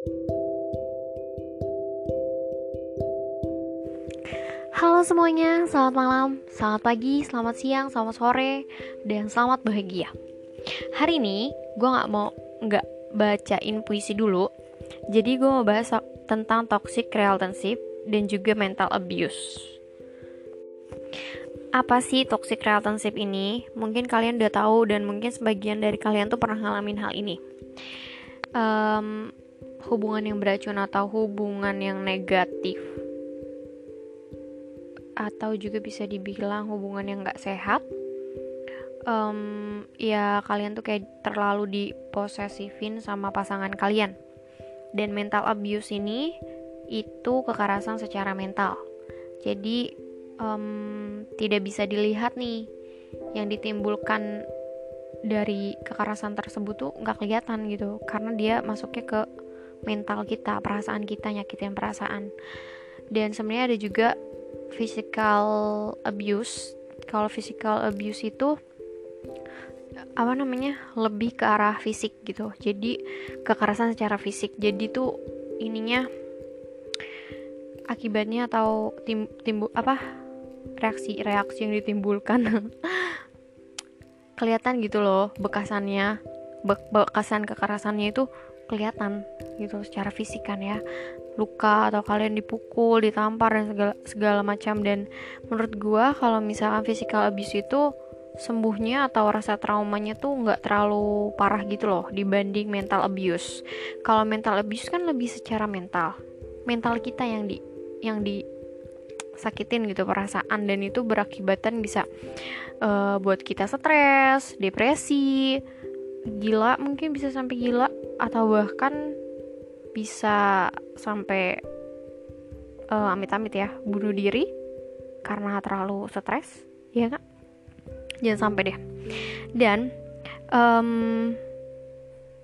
Halo semuanya, selamat malam, selamat pagi, selamat siang, selamat sore, dan selamat bahagia. Hari ini gue gak mau nggak bacain puisi dulu, jadi gue mau bahas tentang toxic relationship dan juga mental abuse. Apa sih toxic relationship ini? Mungkin kalian udah tahu dan mungkin sebagian dari kalian tuh pernah ngalamin hal ini. Um, hubungan yang beracun atau hubungan yang negatif. Atau juga bisa dibilang hubungan yang gak sehat. Um, ya kalian tuh kayak terlalu diposesifin sama pasangan kalian. Dan mental abuse ini itu kekerasan secara mental. Jadi um, tidak bisa dilihat nih. Yang ditimbulkan dari kekerasan tersebut tuh nggak kelihatan gitu. Karena dia masuknya ke mental kita perasaan kita nyakitin perasaan. Dan sebenarnya ada juga physical abuse. Kalau physical abuse itu apa namanya lebih ke arah fisik gitu. Jadi kekerasan secara fisik. Jadi tuh ininya akibatnya atau tim, timbul apa reaksi reaksi yang ditimbulkan. Kelihatan gitu loh bekasannya. Be bekasan kekerasannya itu kelihatan gitu secara fisik kan ya. Luka atau kalian dipukul ditampar dan segala segala macam. Dan menurut gua kalau misalkan physical abuse itu sembuhnya atau rasa traumanya tuh nggak terlalu parah gitu loh dibanding mental abuse. Kalau mental abuse kan lebih secara mental. Mental kita yang di yang di sakitin gitu perasaan. Dan itu berakibatkan bisa uh, buat kita stres depresi gila mungkin bisa sampai gila atau bahkan bisa sampai uh, amit-amit ya bunuh diri karena terlalu stres ya kak jangan sampai deh. Dan um,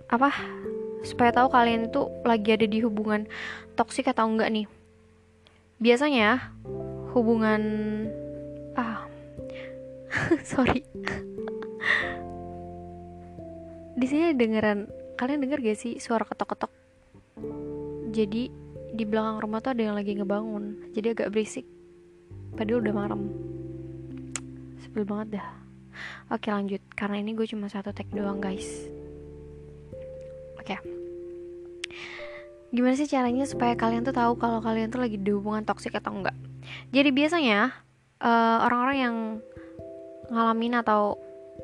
apa supaya tahu kalian itu lagi ada di hubungan toksik atau enggak nih? Biasanya hubungan ah sorry di sini dengeran kalian denger gak sih suara ketok-ketok? Jadi di belakang rumah tuh ada yang lagi ngebangun jadi agak berisik. Padahal udah malam. Sebel banget dah. Oke lanjut. Karena ini gue cuma satu tag doang guys. Oke. Gimana sih caranya supaya kalian tuh tahu kalau kalian tuh lagi di hubungan toksik atau enggak? Jadi biasanya eh, orang-orang uh, yang ngalamin atau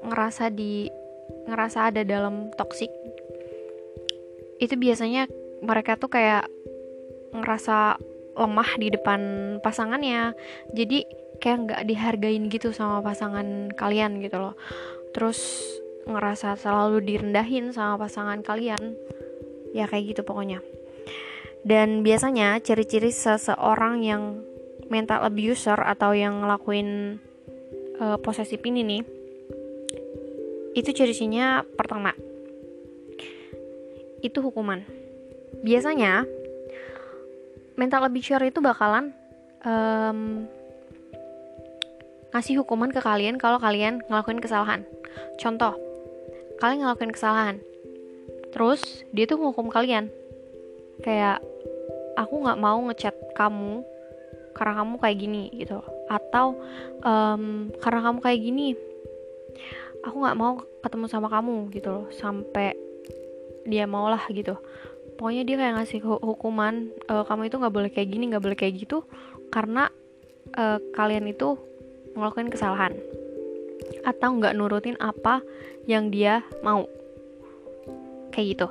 ngerasa di ngerasa ada dalam toxic itu biasanya mereka tuh kayak ngerasa lemah di depan pasangannya. Jadi kayak nggak dihargain gitu sama pasangan kalian gitu loh. Terus ngerasa selalu direndahin sama pasangan kalian. Ya kayak gitu pokoknya. Dan biasanya ciri-ciri seseorang yang mental abuser atau yang ngelakuin uh, posesif ini nih itu ciri-cirinya pertama. Itu hukuman. Biasanya mental abuser itu bakalan um, ngasih hukuman ke kalian kalau kalian ngelakuin kesalahan. Contoh kalian ngelakuin kesalahan terus dia tuh menghukum kalian. Kayak aku nggak mau ngechat kamu karena kamu kayak gini gitu. Atau um, karena kamu kayak gini aku nggak mau ketemu sama kamu gitu loh. Sampai dia mau lah gitu. Pokoknya dia kayak ngasih hukuman e, kamu itu nggak boleh kayak gini nggak boleh kayak gitu karena e, kalian itu ngelakuin kesalahan atau nggak nurutin apa yang dia mau. Kayak gitu.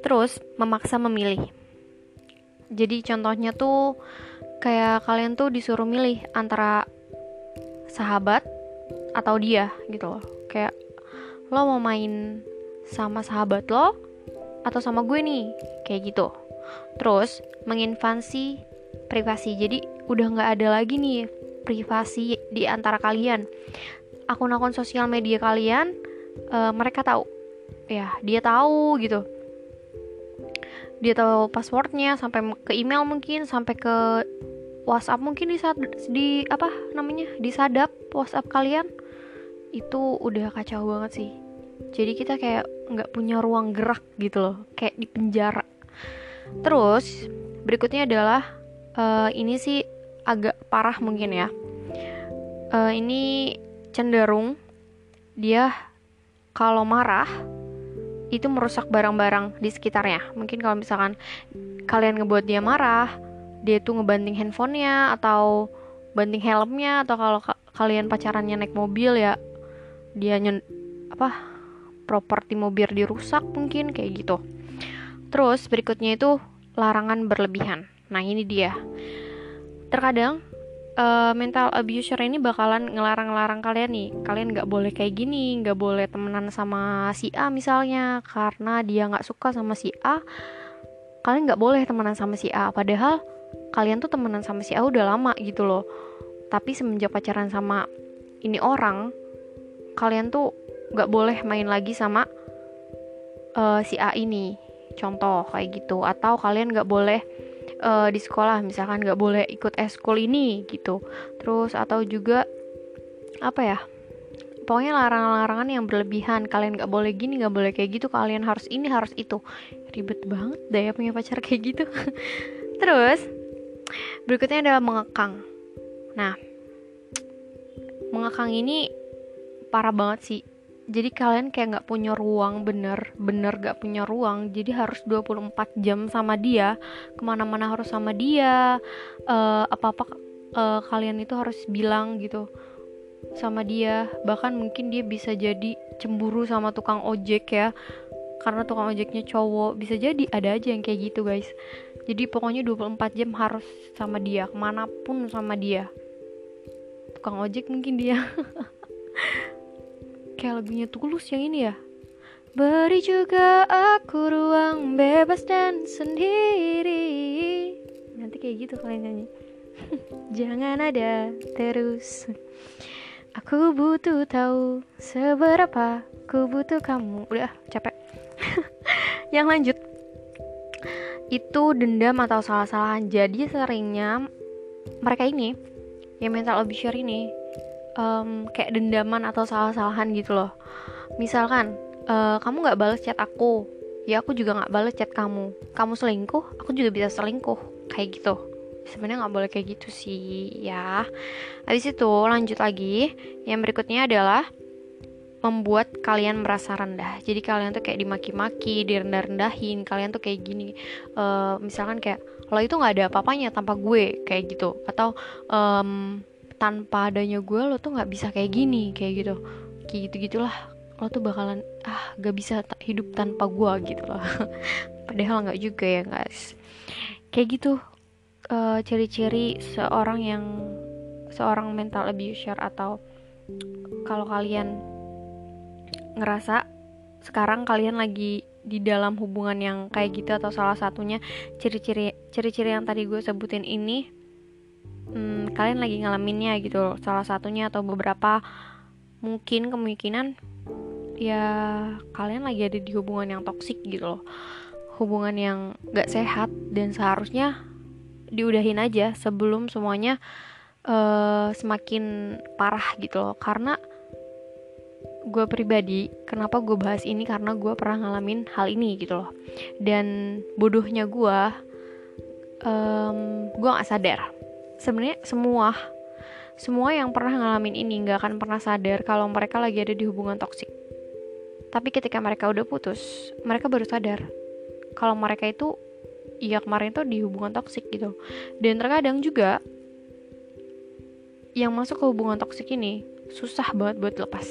Terus memaksa memilih. Jadi contohnya tuh kayak kalian tuh disuruh milih antara sahabat atau dia gitu loh. Kayak lo mau main sama sahabat lo atau sama gue nih? Kayak gitu. Terus menginvasi privasi. Jadi udah nggak ada lagi nih privasi di antara kalian. Akun-akun sosial media kalian uh, mereka tahu. Ya dia tahu gitu. Dia tahu passwordnya sampai ke email mungkin sampai ke WhatsApp mungkin di saat di apa namanya disadap WhatsApp kalian itu udah kacau banget sih. Jadi kita kayak nggak punya ruang gerak gitu loh kayak di penjara. Terus berikutnya adalah uh, ini sih agak parah mungkin ya. Uh, ini cenderung dia kalau marah itu merusak barang-barang di sekitarnya. Mungkin kalau misalkan kalian ngebuat dia marah, dia tuh ngebanting handphonenya atau banting helmnya atau kalau ka kalian pacarannya naik mobil ya dia nyen apa properti mobil dirusak mungkin kayak gitu. Terus berikutnya itu larangan berlebihan. Nah ini dia. Terkadang uh, mental abuser ini bakalan ngelarang-larang kalian nih kalian nggak boleh kayak gini nggak boleh temenan sama si A misalnya karena dia nggak suka sama si A kalian nggak boleh temenan sama si A padahal kalian tuh temenan sama si A udah lama gitu loh. Tapi semenjak pacaran sama ini orang kalian tuh nggak boleh main lagi sama uh, si A ini. Contoh kayak gitu. Atau kalian nggak boleh uh, di sekolah misalkan nggak boleh ikut eskul ini gitu. Terus atau juga apa ya pokoknya larangan-larangan yang berlebihan. Kalian nggak boleh gini nggak boleh kayak gitu. Kalian harus ini harus itu. Ribet banget daya punya pacar kayak gitu. Terus berikutnya adalah mengekang. Nah mengekang ini parah banget sih. Jadi kalian kayak nggak punya ruang bener bener gak punya ruang. Jadi harus 24 jam sama dia. Ke mana-mana harus sama dia. Uh, apa-apa uh, kalian itu harus bilang gitu sama dia. Bahkan mungkin dia bisa jadi cemburu sama tukang ojek ya. Karena tukang ojeknya cowok. Bisa jadi ada aja yang kayak gitu guys jadi pokoknya 24 jam harus sama dia ke mana pun sama dia. Tukang ojek mungkin dia. Kayak lagunya tulus yang ini ya. Beri juga aku ruang bebas dan sendiri. Nanti kayak gitu kalian nyanyi. Jangan ada terus. Aku butuh tahu seberapa Aku butuh kamu. Udah capek. Yang lanjut Itu dendam atau salah-salahan Jadi seringnya Mereka ini Yang mental abuser ini um, kayak dendaman atau salah-salahan gitu loh. Misalkan uh, kamu nggak balas chat aku ya aku juga nggak balas chat kamu. Kamu selingkuh aku juga bisa selingkuh. Kayak gitu. Sebenarnya nggak boleh kayak gitu sih ya. Habis itu lanjut lagi. Yang berikutnya adalah membuat kalian merasa rendah. Jadi kalian tuh kayak dimaki-maki direndah-rendahin kalian tuh kayak gini. Uh, misalkan kayak lo itu nggak ada apa-apanya tanpa gue kayak gitu. Atau um, tanpa adanya gue lo tuh nggak bisa kayak gini kayak gitu. Kayak gitu gitulah lo tuh bakalan ah gak bisa hidup tanpa gue gitu loh. Padahal nggak juga ya guys. Kayak gitu. Uh, ciri-ciri seorang yang seorang mental abuser atau kalau kalian ngerasa sekarang kalian lagi di dalam hubungan yang kayak gitu atau salah satunya ciri-ciri ciri-ciri yang tadi gue sebutin ini hmm, kalian lagi ngalaminnya gitu salah satunya atau beberapa mungkin kemungkinan ya kalian lagi ada di hubungan yang toksik gitu loh. Hubungan yang gak sehat dan seharusnya diudahin aja sebelum semuanya uh, semakin parah gitu loh. Karena gue pribadi kenapa gue bahas ini karena gue pernah ngalamin hal ini gitu loh dan bodohnya gue um, gue gak sadar sebenarnya semua semua yang pernah ngalamin ini nggak akan pernah sadar kalau mereka lagi ada di hubungan toksik. Tapi ketika mereka udah putus, mereka baru sadar kalau mereka itu iya kemarin tuh di hubungan toksik gitu. Dan terkadang juga yang masuk ke hubungan toksik ini susah banget buat lepas.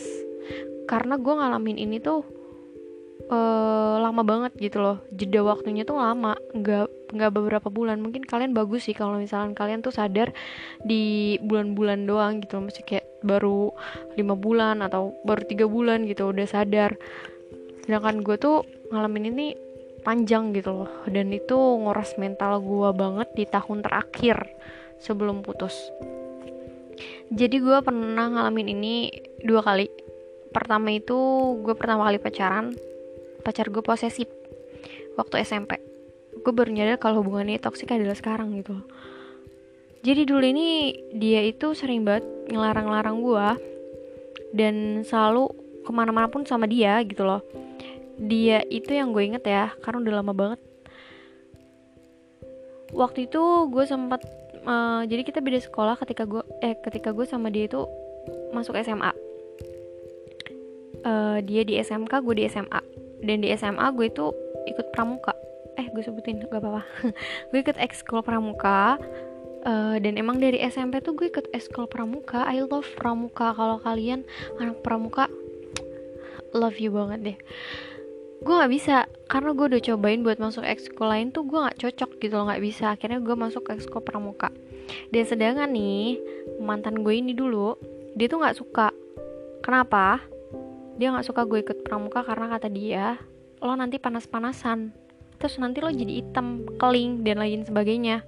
Karena gue ngalamin ini tuh uh, lama banget gitu loh. Jeda waktunya tuh lama nggak nggak beberapa bulan. Mungkin kalian bagus sih kalau misalnya kalian tuh sadar di bulan-bulan doang gitu loh. Masih kayak baru lima bulan atau baru tiga bulan gitu udah sadar. Sedangkan gue tuh ngalamin ini panjang gitu loh. Dan itu ngoras mental gue banget di tahun terakhir sebelum putus. Jadi gue pernah ngalamin ini dua kali pertama itu gue pertama kali pacaran pacar gue posesif waktu SMP gue baru nyadar kalau hubungannya toksik adalah sekarang gitu. Jadi dulu ini dia itu sering banget ngelarang-larang gue dan selalu ke mana-mana pun sama dia gitu loh. Dia itu yang gue inget ya karena udah lama banget. Waktu itu gue sempat uh, jadi kita beda sekolah ketika gue eh ketika gue sama dia itu masuk SMA uh, dia di SMK gue di SMA dan di SMA gue itu ikut pramuka. Eh gue sebutin gak apa-apa. Gue ikut ekskul pramuka. Uh, dan emang dari SMP tuh gue ikut ekskul pramuka. I love pramuka. Kalau kalian anak pramuka love you banget deh. Gue nggak bisa karena gue udah cobain buat masuk ekskul lain tuh gue nggak cocok gitu loh nggak bisa. Akhirnya gue masuk ekskul pramuka. Dan sedangkan nih mantan gue ini dulu dia tuh nggak suka. Kenapa dia nggak suka gue ikut pramuka karena kata dia lo nanti panas-panasan terus nanti lo jadi hitam keling dan lain sebagainya.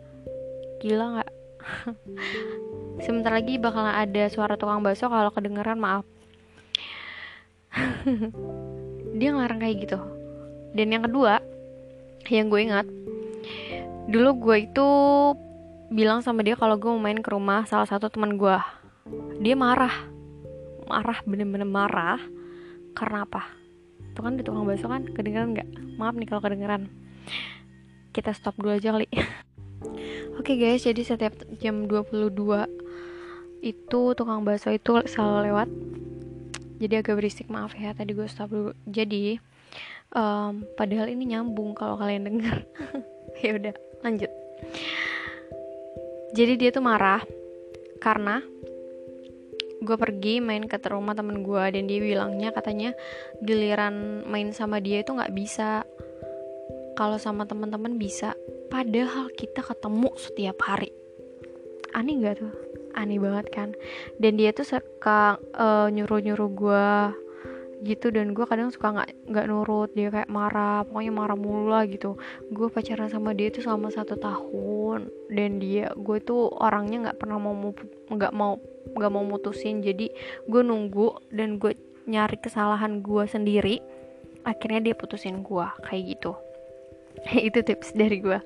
Gila nggak? Sebentar lagi bakalan ada suara tukang bakso kalau kedengeran maaf. Dia ngelarang kayak gitu. Dan yang kedua yang gue ingat dulu gue itu bilang sama dia kalau gue mau main ke rumah salah satu teman gue. Dia marah marah bener-bener marah karena apa? Itu kan di tukang bakso kan kedengeran nggak? Maaf nih kalau kedengeran. Kita stop dulu aja kali. Oke okay guys jadi setiap jam 22 itu tukang bakso itu selalu lewat. Jadi agak berisik maaf ya tadi gue stop dulu. Jadi um, padahal ini nyambung kalau kalian denger. Ya udah lanjut. Jadi dia tuh marah karena gue pergi main ke rumah temen gue dan dia bilangnya katanya giliran main sama dia itu nggak bisa. Kalau sama teman-teman bisa. Padahal kita ketemu setiap hari. Aneh gak tuh? Aneh banget kan? Dan dia tuh suka uh, nyuruh-nyuruh gue gitu dan gue kadang suka nggak nggak nurut dia kayak marah pokoknya marah mulu lah gitu. Gue pacaran sama dia tuh selama satu tahun dan dia gue tuh orangnya nggak pernah mau nggak mau nggak mau mutusin. Jadi gue nunggu dan gue nyari kesalahan gue sendiri akhirnya dia putusin gue kayak gitu. Itu tips dari gue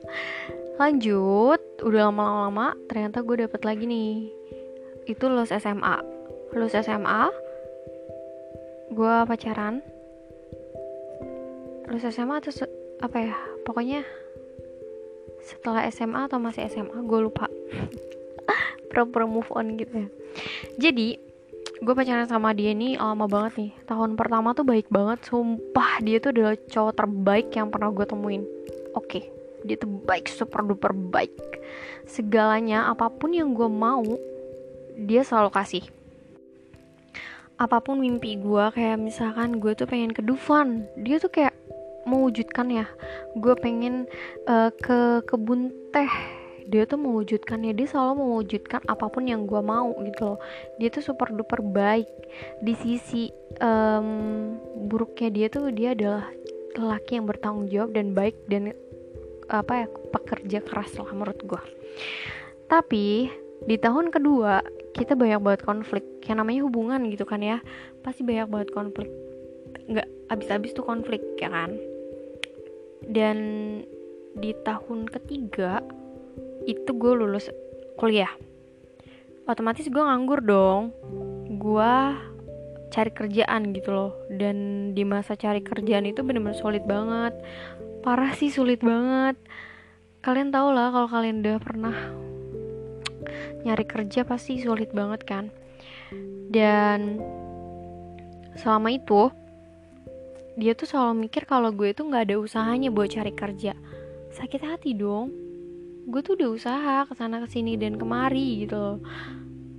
lanjut udah lama-lama ternyata gue dapet lagi nih. Itu lulus SMA lulus SMA gue pacaran. Lulus SMA atau apa ya pokoknya setelah SMA atau masih SMA gue lupa. Pura-pura move on gitu ya. Jadi gue pacaran sama dia ini lama banget nih. Tahun pertama tuh baik banget sumpah dia tuh adalah cowok terbaik yang pernah gue temuin. Oke okay, dia tuh baik super duper baik. Segalanya apa pun yang gue mau dia selalu kasih apa pun mimpi gue kayak misalkan gue tuh pengen ke Dufan dia tuh kayak mewujudkan ya. Gue pengen uh, ke kebun teh dia tuh mewujudkannya dia selalu mewujudkan apa pun yang gue mau gitu loh. Dia tuh super duper baik. Di sisi um, buruknya dia tuh dia adalah lelaki yang bertanggung jawab dan baik dan apa ya pekerja keras lah menurut gue tapi di tahun kedua kita banyak banget konflik. Yang namanya hubungan gitu kan ya. Pasti banyak banget konflik. Nggak habis-habis tuh konflik ya kan? Dan di tahun ketiga itu gue lulus kuliah. Otomatis gue nganggur dong. Gue cari kerjaan gitu loh. Dan di masa cari kerjaan itu bener-bener sulit banget. Parah sih sulit banget. Kalian tau lah kalau kalian udah pernah nyari kerja pasti sulit banget kan. Dan selama itu dia tuh selalu mikir kalau gue tuh nggak ada usahanya buat cari kerja. Sakit hati dong. Gue tuh udah usaha ke sana ke sini dan kemari gitu loh.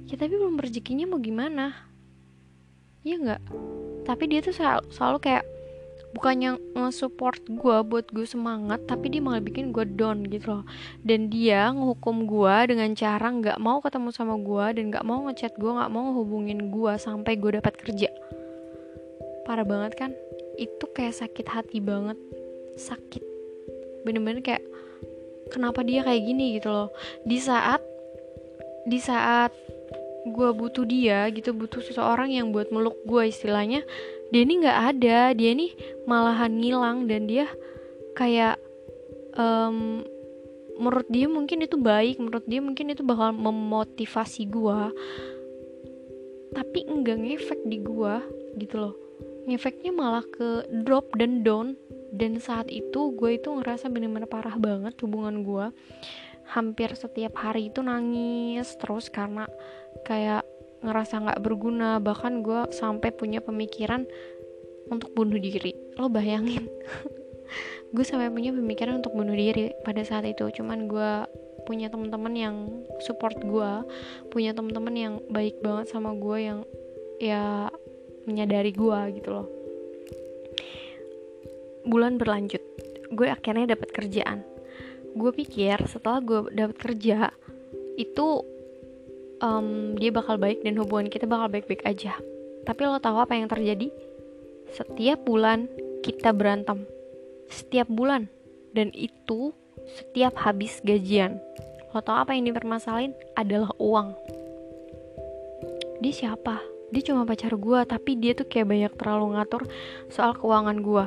Ya tapi belum rezekinya mau gimana? Ya nggak? Tapi dia tuh selalu, selalu kayak bukannya nge-support gue buat gue semangat tapi dia malah bikin gue down gitu loh. Dan dia ngehukum gue dengan cara nggak mau ketemu sama gue dan nggak mau ngechat gue nggak mau ngehubungin gue sampai gue dapat kerja. Parah banget kan? Itu kayak sakit hati banget. Sakit. Bener-bener kayak kenapa dia kayak gini gitu loh? Di saat di saat gue butuh dia gitu butuh seseorang yang buat meluk gue istilahnya dia ini nggak ada dia ini malahan ngilang dan dia kayak um, menurut dia mungkin itu baik menurut dia mungkin itu bakal memotivasi gue tapi enggak ngefek di gue gitu loh. Ngefeknya malah ke drop dan down. Dan saat itu gue itu ngerasa bener-bener parah banget hubungan gue hampir setiap hari itu nangis terus karena kayak ngerasa nggak berguna. Bahkan gue sampai punya pemikiran untuk bunuh diri. Lo bayangin. Gue sampai punya pemikiran untuk bunuh diri pada saat itu. Cuman gue punya teman-teman yang support gue punya teman-teman yang baik banget sama gue yang ya menyadari gue gitu loh. Bulan berlanjut gue akhirnya dapat kerjaan. Gue pikir setelah gue dapat kerja itu um, dia bakal baik dan hubungan kita bakal baik-baik aja. Tapi lo tahu apa yang terjadi? Setiap bulan kita berantem. Setiap bulan. Dan itu setiap habis gajian. Lo tau apa yang dipermasalahin? Adalah uang. Dia siapa? Dia cuma pacar gue, tapi dia tuh kayak banyak terlalu ngatur soal keuangan gue.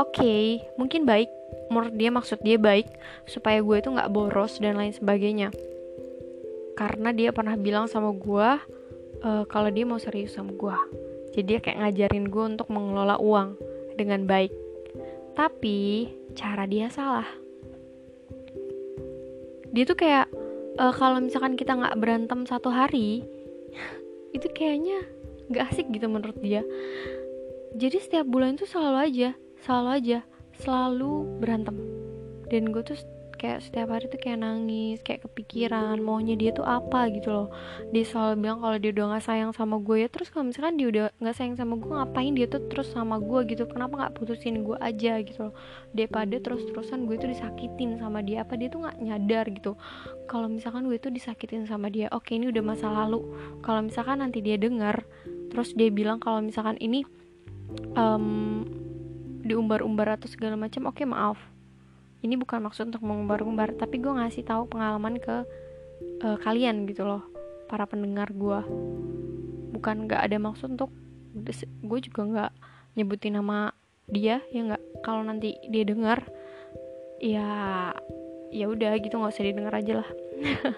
Oke, okay, mungkin baik. Menurut dia maksud dia baik supaya gue itu nggak boros dan lain sebagainya karena dia pernah bilang sama gue uh, kalau dia mau serius sama gue jadi dia kayak ngajarin gue untuk mengelola uang dengan baik. Tapi cara dia salah. Dia tuh kayak uh, kalau misalkan kita nggak berantem satu hari itu kayaknya nggak asik gitu menurut dia. Jadi setiap bulan itu selalu aja selalu aja selalu berantem. Dan gue tuh kayak setiap hari tuh kayak nangis kayak kepikiran maunya dia tuh apa gitu loh. Dia selalu bilang kalau dia udah nggak sayang sama gue ya terus kalau misalkan dia udah nggak sayang sama gue ngapain dia tuh terus sama gue gitu? Kenapa nggak putusin gue aja gitu loh? Daripada terus terusan gue tuh disakitin sama dia apa dia tuh nggak nyadar gitu? Kalau misalkan gue tuh disakitin sama dia oke ini udah masa lalu. Kalau misalkan nanti dia dengar terus dia bilang kalau misalkan ini um, diumbar-umbar atau segala macam oke maaf ini bukan maksud untuk mengumbar-umbar tapi gue ngasih tahu pengalaman ke uh, kalian gitu loh para pendengar gue bukan nggak ada maksud untuk gue juga nggak nyebutin nama dia ya nggak? Kalau nanti dia dengar ya ya udah gitu nggak usah didengar aja lah.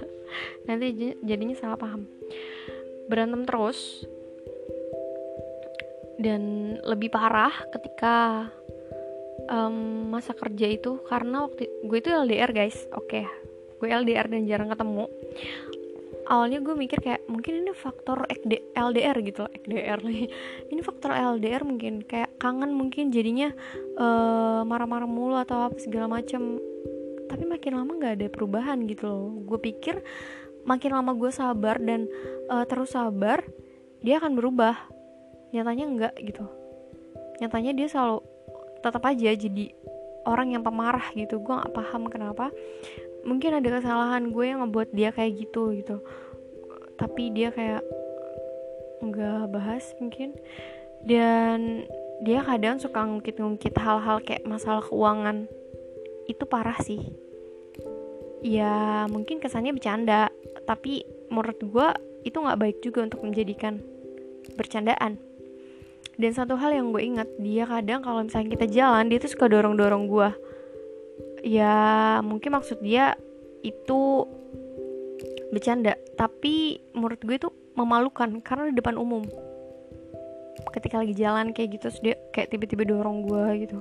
Nanti jadinya salah paham. Berantem terus dan lebih parah ketika um, masa kerja itu karena waktu gue itu LDR guys. Oke okay. gue LDR dan jarang ketemu. Awalnya gue mikir kayak mungkin ini faktor LDR gitu LDR nih. Ini faktor LDR mungkin kayak kangen mungkin jadinya uh, marah-marah mulu atau apa segala macam tapi makin lama nggak ada perubahan gitu loh. Gue pikir makin lama gue sabar dan uh, terus sabar dia akan berubah. Nyatanya enggak gitu. Nyatanya dia selalu tetap aja jadi orang yang pemarah gitu. Gue nggak paham kenapa. Mungkin ada kesalahan gue yang ngebuat dia kayak gitu gitu. Tapi dia kayak nggak bahas mungkin. Dan dia kadang suka ngungkit-ngungkit hal-hal kayak masalah keuangan. Itu parah sih. Ya mungkin kesannya bercanda. Tapi menurut gue itu nggak baik juga untuk menjadikan bercandaan dan satu hal yang gue ingat dia kadang kalau misalnya kita jalan dia tuh suka dorong dorong gue ya mungkin maksud dia itu bercanda. Tapi menurut gue itu memalukan karena di depan umum. Ketika lagi jalan kayak gitu dia kayak tiba-tiba dorong gue gitu.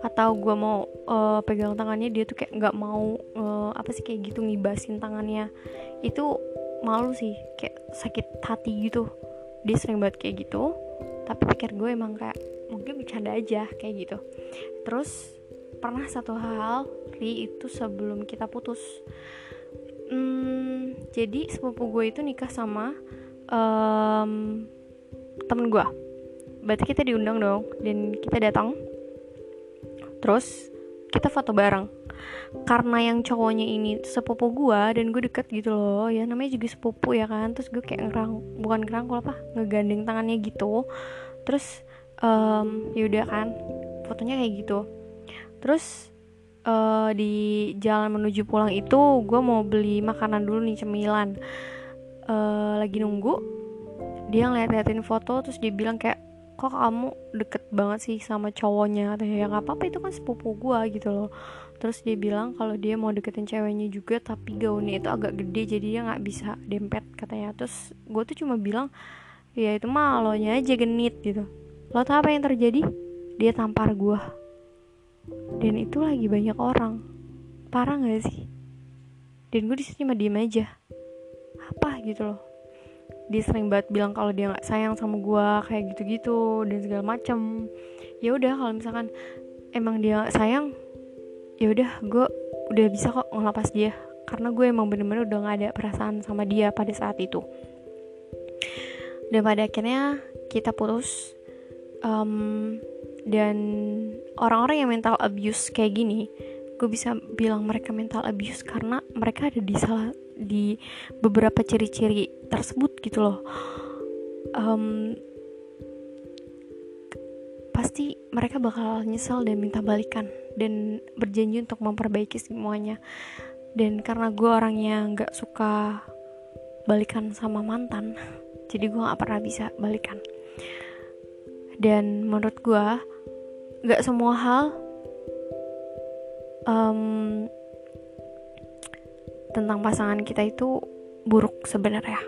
Atau gue mau uh, pegang tangannya dia tuh kayak nggak mau uh, apa sih kayak gitu ngibasin tangannya. Itu malu sih kayak sakit hati gitu. Dia sering banget kayak gitu tapi pikir gue emang kayak mungkin bercanda aja kayak gitu. Terus pernah satu hal Ri itu sebelum kita putus. Hmm, jadi sepupu gue itu nikah sama um, temen gue. Berarti kita diundang dong dan kita datang. Terus kita foto bareng karena yang cowoknya ini sepupu gue dan gue deket gitu loh. Ya namanya juga sepupu ya kan. Terus gue kayak ngerang bukan ngerangkul apa ngegandeng tangannya gitu. Terus um, yaudah kan fotonya kayak gitu. Terus uh, di jalan menuju pulang itu gue mau beli makanan dulu nih cemilan. Uh, lagi nunggu dia ngeliat-liatin foto terus dia bilang kayak kok kamu deket banget sih sama cowoknya? Atau ya nggak apa-apa itu kan sepupu gue gitu loh terus dia bilang kalau dia mau deketin ceweknya juga tapi gaunnya itu agak gede jadi dia nggak bisa dempet katanya. Terus gue tuh cuma bilang ya itu mah lo nya aja genit gitu. Lo tau apa yang terjadi? Dia tampar gue dan itu lagi banyak orang. Parah gak sih? Dan gue di situ cuma diem aja. Apa gitu loh. Dia sering banget bilang kalau dia nggak sayang sama gue kayak gitu-gitu dan segala macem. Ya udah kalau misalkan emang dia nggak sayang ya udah gue udah bisa kok ngelepas dia. Karena gue emang bener-bener udah gak ada perasaan sama dia pada saat itu. Dan pada akhirnya kita putus um, dan orang-orang yang mental abuse kayak gini gue bisa bilang mereka mental abuse karena mereka ada di salah di beberapa ciri-ciri tersebut gitu loh. Um, pasti mereka bakal nyesel dan minta balikan dan berjanji untuk memperbaiki semuanya. Dan karena gue orangnya nggak suka balikan sama mantan jadi gue nggak pernah bisa balikan. Dan menurut gue nggak semua hal um, tentang pasangan kita itu buruk sebenarnya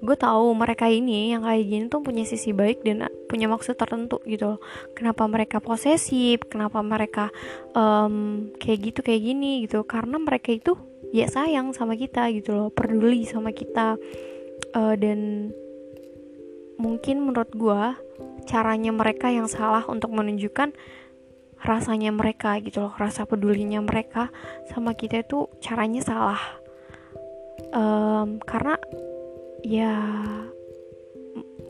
gue tahu mereka ini yang kayak gini tuh punya sisi baik dan punya maksud tertentu gitu loh. Kenapa mereka posesif? Kenapa mereka um, kayak gitu kayak gini gitu? Karena mereka itu ya sayang sama kita gitu loh peduli sama kita. Uh, dan mungkin menurut gue caranya mereka yang salah untuk menunjukkan rasanya mereka gitu loh rasa pedulinya mereka sama kita itu caranya salah. Um, karena ya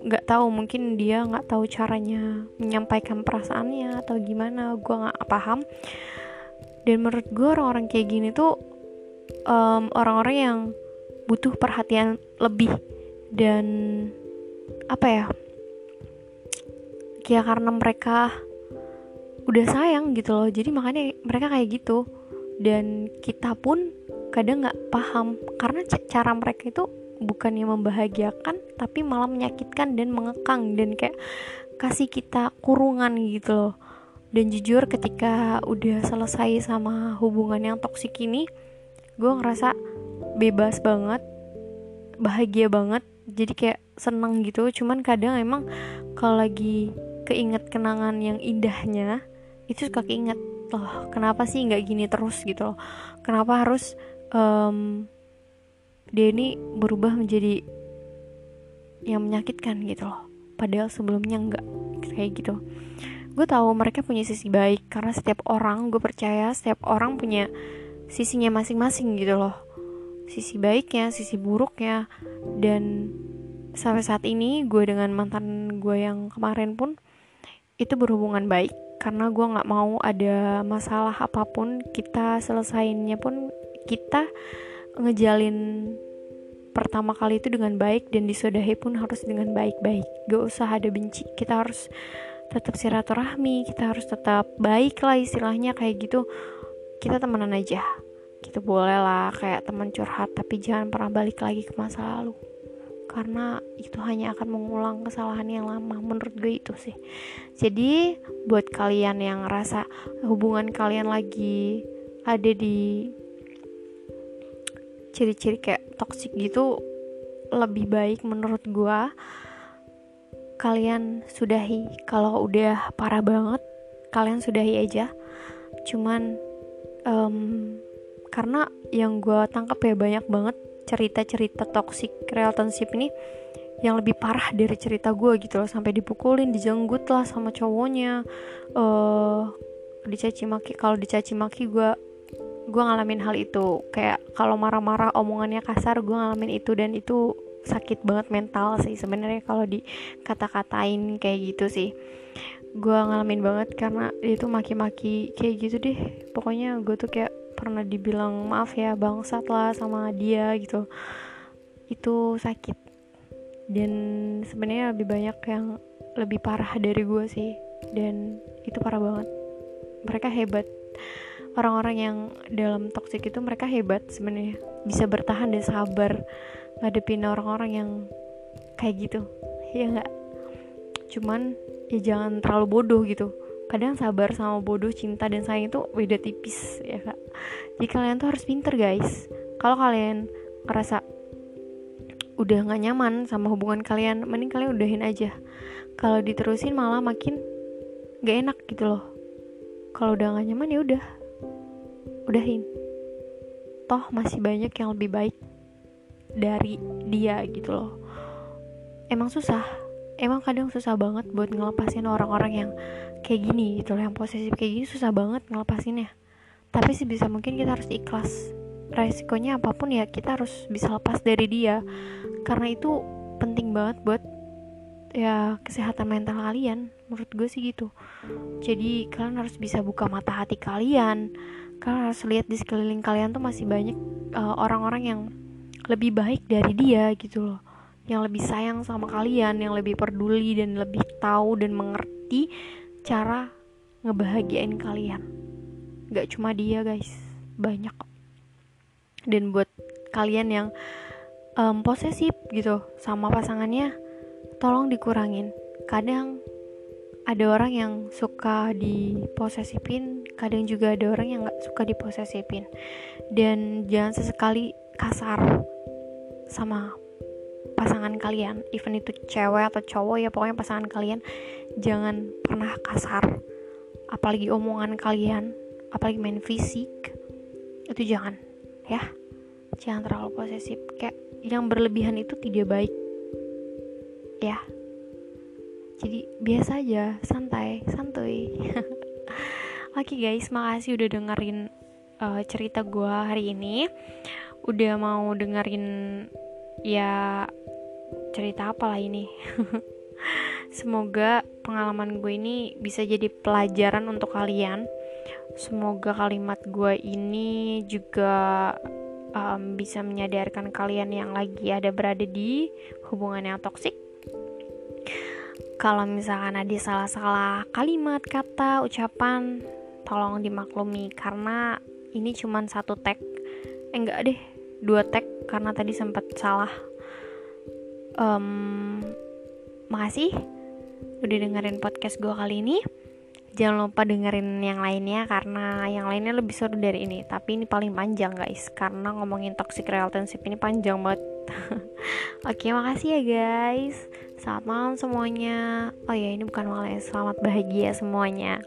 nggak tahu mungkin dia nggak tahu caranya menyampaikan perasaannya atau gimana gue nggak paham. Dan menurut gue orang-orang kayak gini tuh um, orang-orang yang butuh perhatian lebih dan apa ya ya karena mereka udah sayang gitu loh. Jadi makanya mereka kayak gitu. Dan kita pun kadang nggak paham karena cara mereka itu bukan yang membahagiakan tapi malah menyakitkan dan mengekang dan kayak kasih kita kurungan gitu loh. Dan jujur ketika udah selesai sama hubungan yang toksik ini gue ngerasa bebas banget bahagia banget jadi kayak seneng gitu. Cuman kadang emang kalau lagi keinget kenangan yang indahnya itu suka keinget loh kenapa sih nggak gini terus? gitu loh. Kenapa harus um, dia ini berubah menjadi yang menyakitkan gitu loh. Padahal sebelumnya nggak kayak gitu. Gue tahu mereka punya sisi baik karena setiap orang gue percaya setiap orang punya sisinya masing-masing gitu loh. Sisi baiknya sisi buruknya. Dan sampai saat ini gue dengan mantan gue yang kemarin pun itu berhubungan baik. Karena gue nggak mau ada masalah apa pun kita selesainnya pun kita ngejalin pertama kali itu dengan baik dan disudahi pun harus dengan baik-baik. Gak usah ada benci. Kita harus tetap silaturahmi kita harus tetap baik lah istilahnya. Kayak gitu kita temenan aja. Kita boleh lah kayak teman curhat tapi jangan pernah balik lagi ke masa lalu. Karena itu hanya akan mengulang kesalahan yang lama menurut gue itu sih. Jadi buat kalian yang rasa hubungan kalian lagi ada di ciri-ciri kayak toxic gitu lebih baik menurut gue kalian sudahi. Kalau udah parah banget kalian sudahi aja. Cuman um, karena yang gue tangkap ya banyak banget cerita-cerita toxic relationship ini yang lebih parah dari cerita gue gitu loh. Sampai dipukulin dijenggut lah sama cowoknya. Uh, dicaci maki kalau dicaci maki gue gue ngalamin hal itu. Kayak kalau marah-marah omongannya kasar gue ngalamin itu. Dan itu sakit banget mental sih sebenarnya kalau dikata-katain kayak gitu sih. Gue ngalamin banget karena dia tuh maki-maki kayak gitu deh. Pokoknya gue tuh kayak pernah dibilang maaf ya bangsat lah sama dia gitu. Itu sakit. Dan sebenarnya lebih banyak yang lebih parah dari gue sih. Dan itu parah banget. Mereka hebat orang-orang yang dalam toxic itu mereka hebat sebenarnya. Bisa bertahan dan sabar ngadepin orang-orang yang kayak gitu. Ya nggak? Cuman ya jangan terlalu bodoh gitu. Kadang sabar sama bodoh cinta dan sayang itu beda tipis ya kak jadi kalian tuh harus pinter guys. Kalau kalian ngerasa udah nggak nyaman sama hubungan kalian mending kalian udahin aja. Kalau diterusin malah makin gak enak gitu loh. Kalau udah nggak nyaman ya udah udahin. Toh masih banyak yang lebih baik dari dia gitu loh. Emang susah. Emang kadang susah banget buat ngelepasin orang-orang yang kayak gini gitu loh yang posesif kayak gini susah banget ngelepasinnya. Tapi sebisa mungkin kita harus ikhlas. Resikonya apa pun ya kita harus bisa lepas dari dia. Karena itu penting banget buat ya kesehatan mental kalian. Menurut gue sih gitu. Jadi kalian harus bisa buka mata hati kalian kalian harus lihat di sekeliling kalian tuh masih banyak eh, orang-orang uh, yang lebih baik dari dia gitu loh. Yang lebih sayang sama kalian yang lebih peduli dan lebih tahu dan mengerti cara ngebahagiain kalian. Gak cuma dia guys. Banyak dan buat kalian yang um, posesif gitu sama pasangannya tolong dikurangin. Kadang ada orang yang suka diposesifin kadang juga ada orang yang nggak suka diposesifin. Dan jangan sesekali kasar sama pasangan kalian even itu cewek atau cowok ya pokoknya pasangan kalian jangan pernah kasar. Apalagi omongan kalian apalagi main fisik itu jangan ya. Jangan terlalu posesif kayak yang berlebihan itu tidak baik ya jadi biasa aja santai santuy. Oke okay guys makasih udah dengerin uh, cerita gue hari ini. Udah mau dengerin ya cerita apa lah ini. Semoga pengalaman gue ini bisa jadi pelajaran untuk kalian. Semoga kalimat gue ini juga um, bisa menyadarkan kalian yang lagi ada berada di hubungan yang toksik kalau misalkan ada salah-salah kalimat, kata, ucapan, tolong dimaklumi karena ini cuma satu tag. Eh enggak deh, dua tag karena tadi sempat salah. Um, makasih udah dengerin podcast gue kali ini. Jangan lupa dengerin yang lainnya karena yang lainnya lebih seru dari ini. Tapi ini paling panjang guys karena ngomongin toxic relationship ini panjang banget. Oke, makasih ya guys. Selamat malam semuanya. Oh ya, ini bukan malam ya. Selamat bahagia semuanya.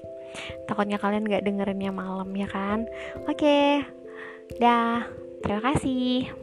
Takutnya kalian gak dengerinnya malam ya kan? Oke. Dah. Terima kasih.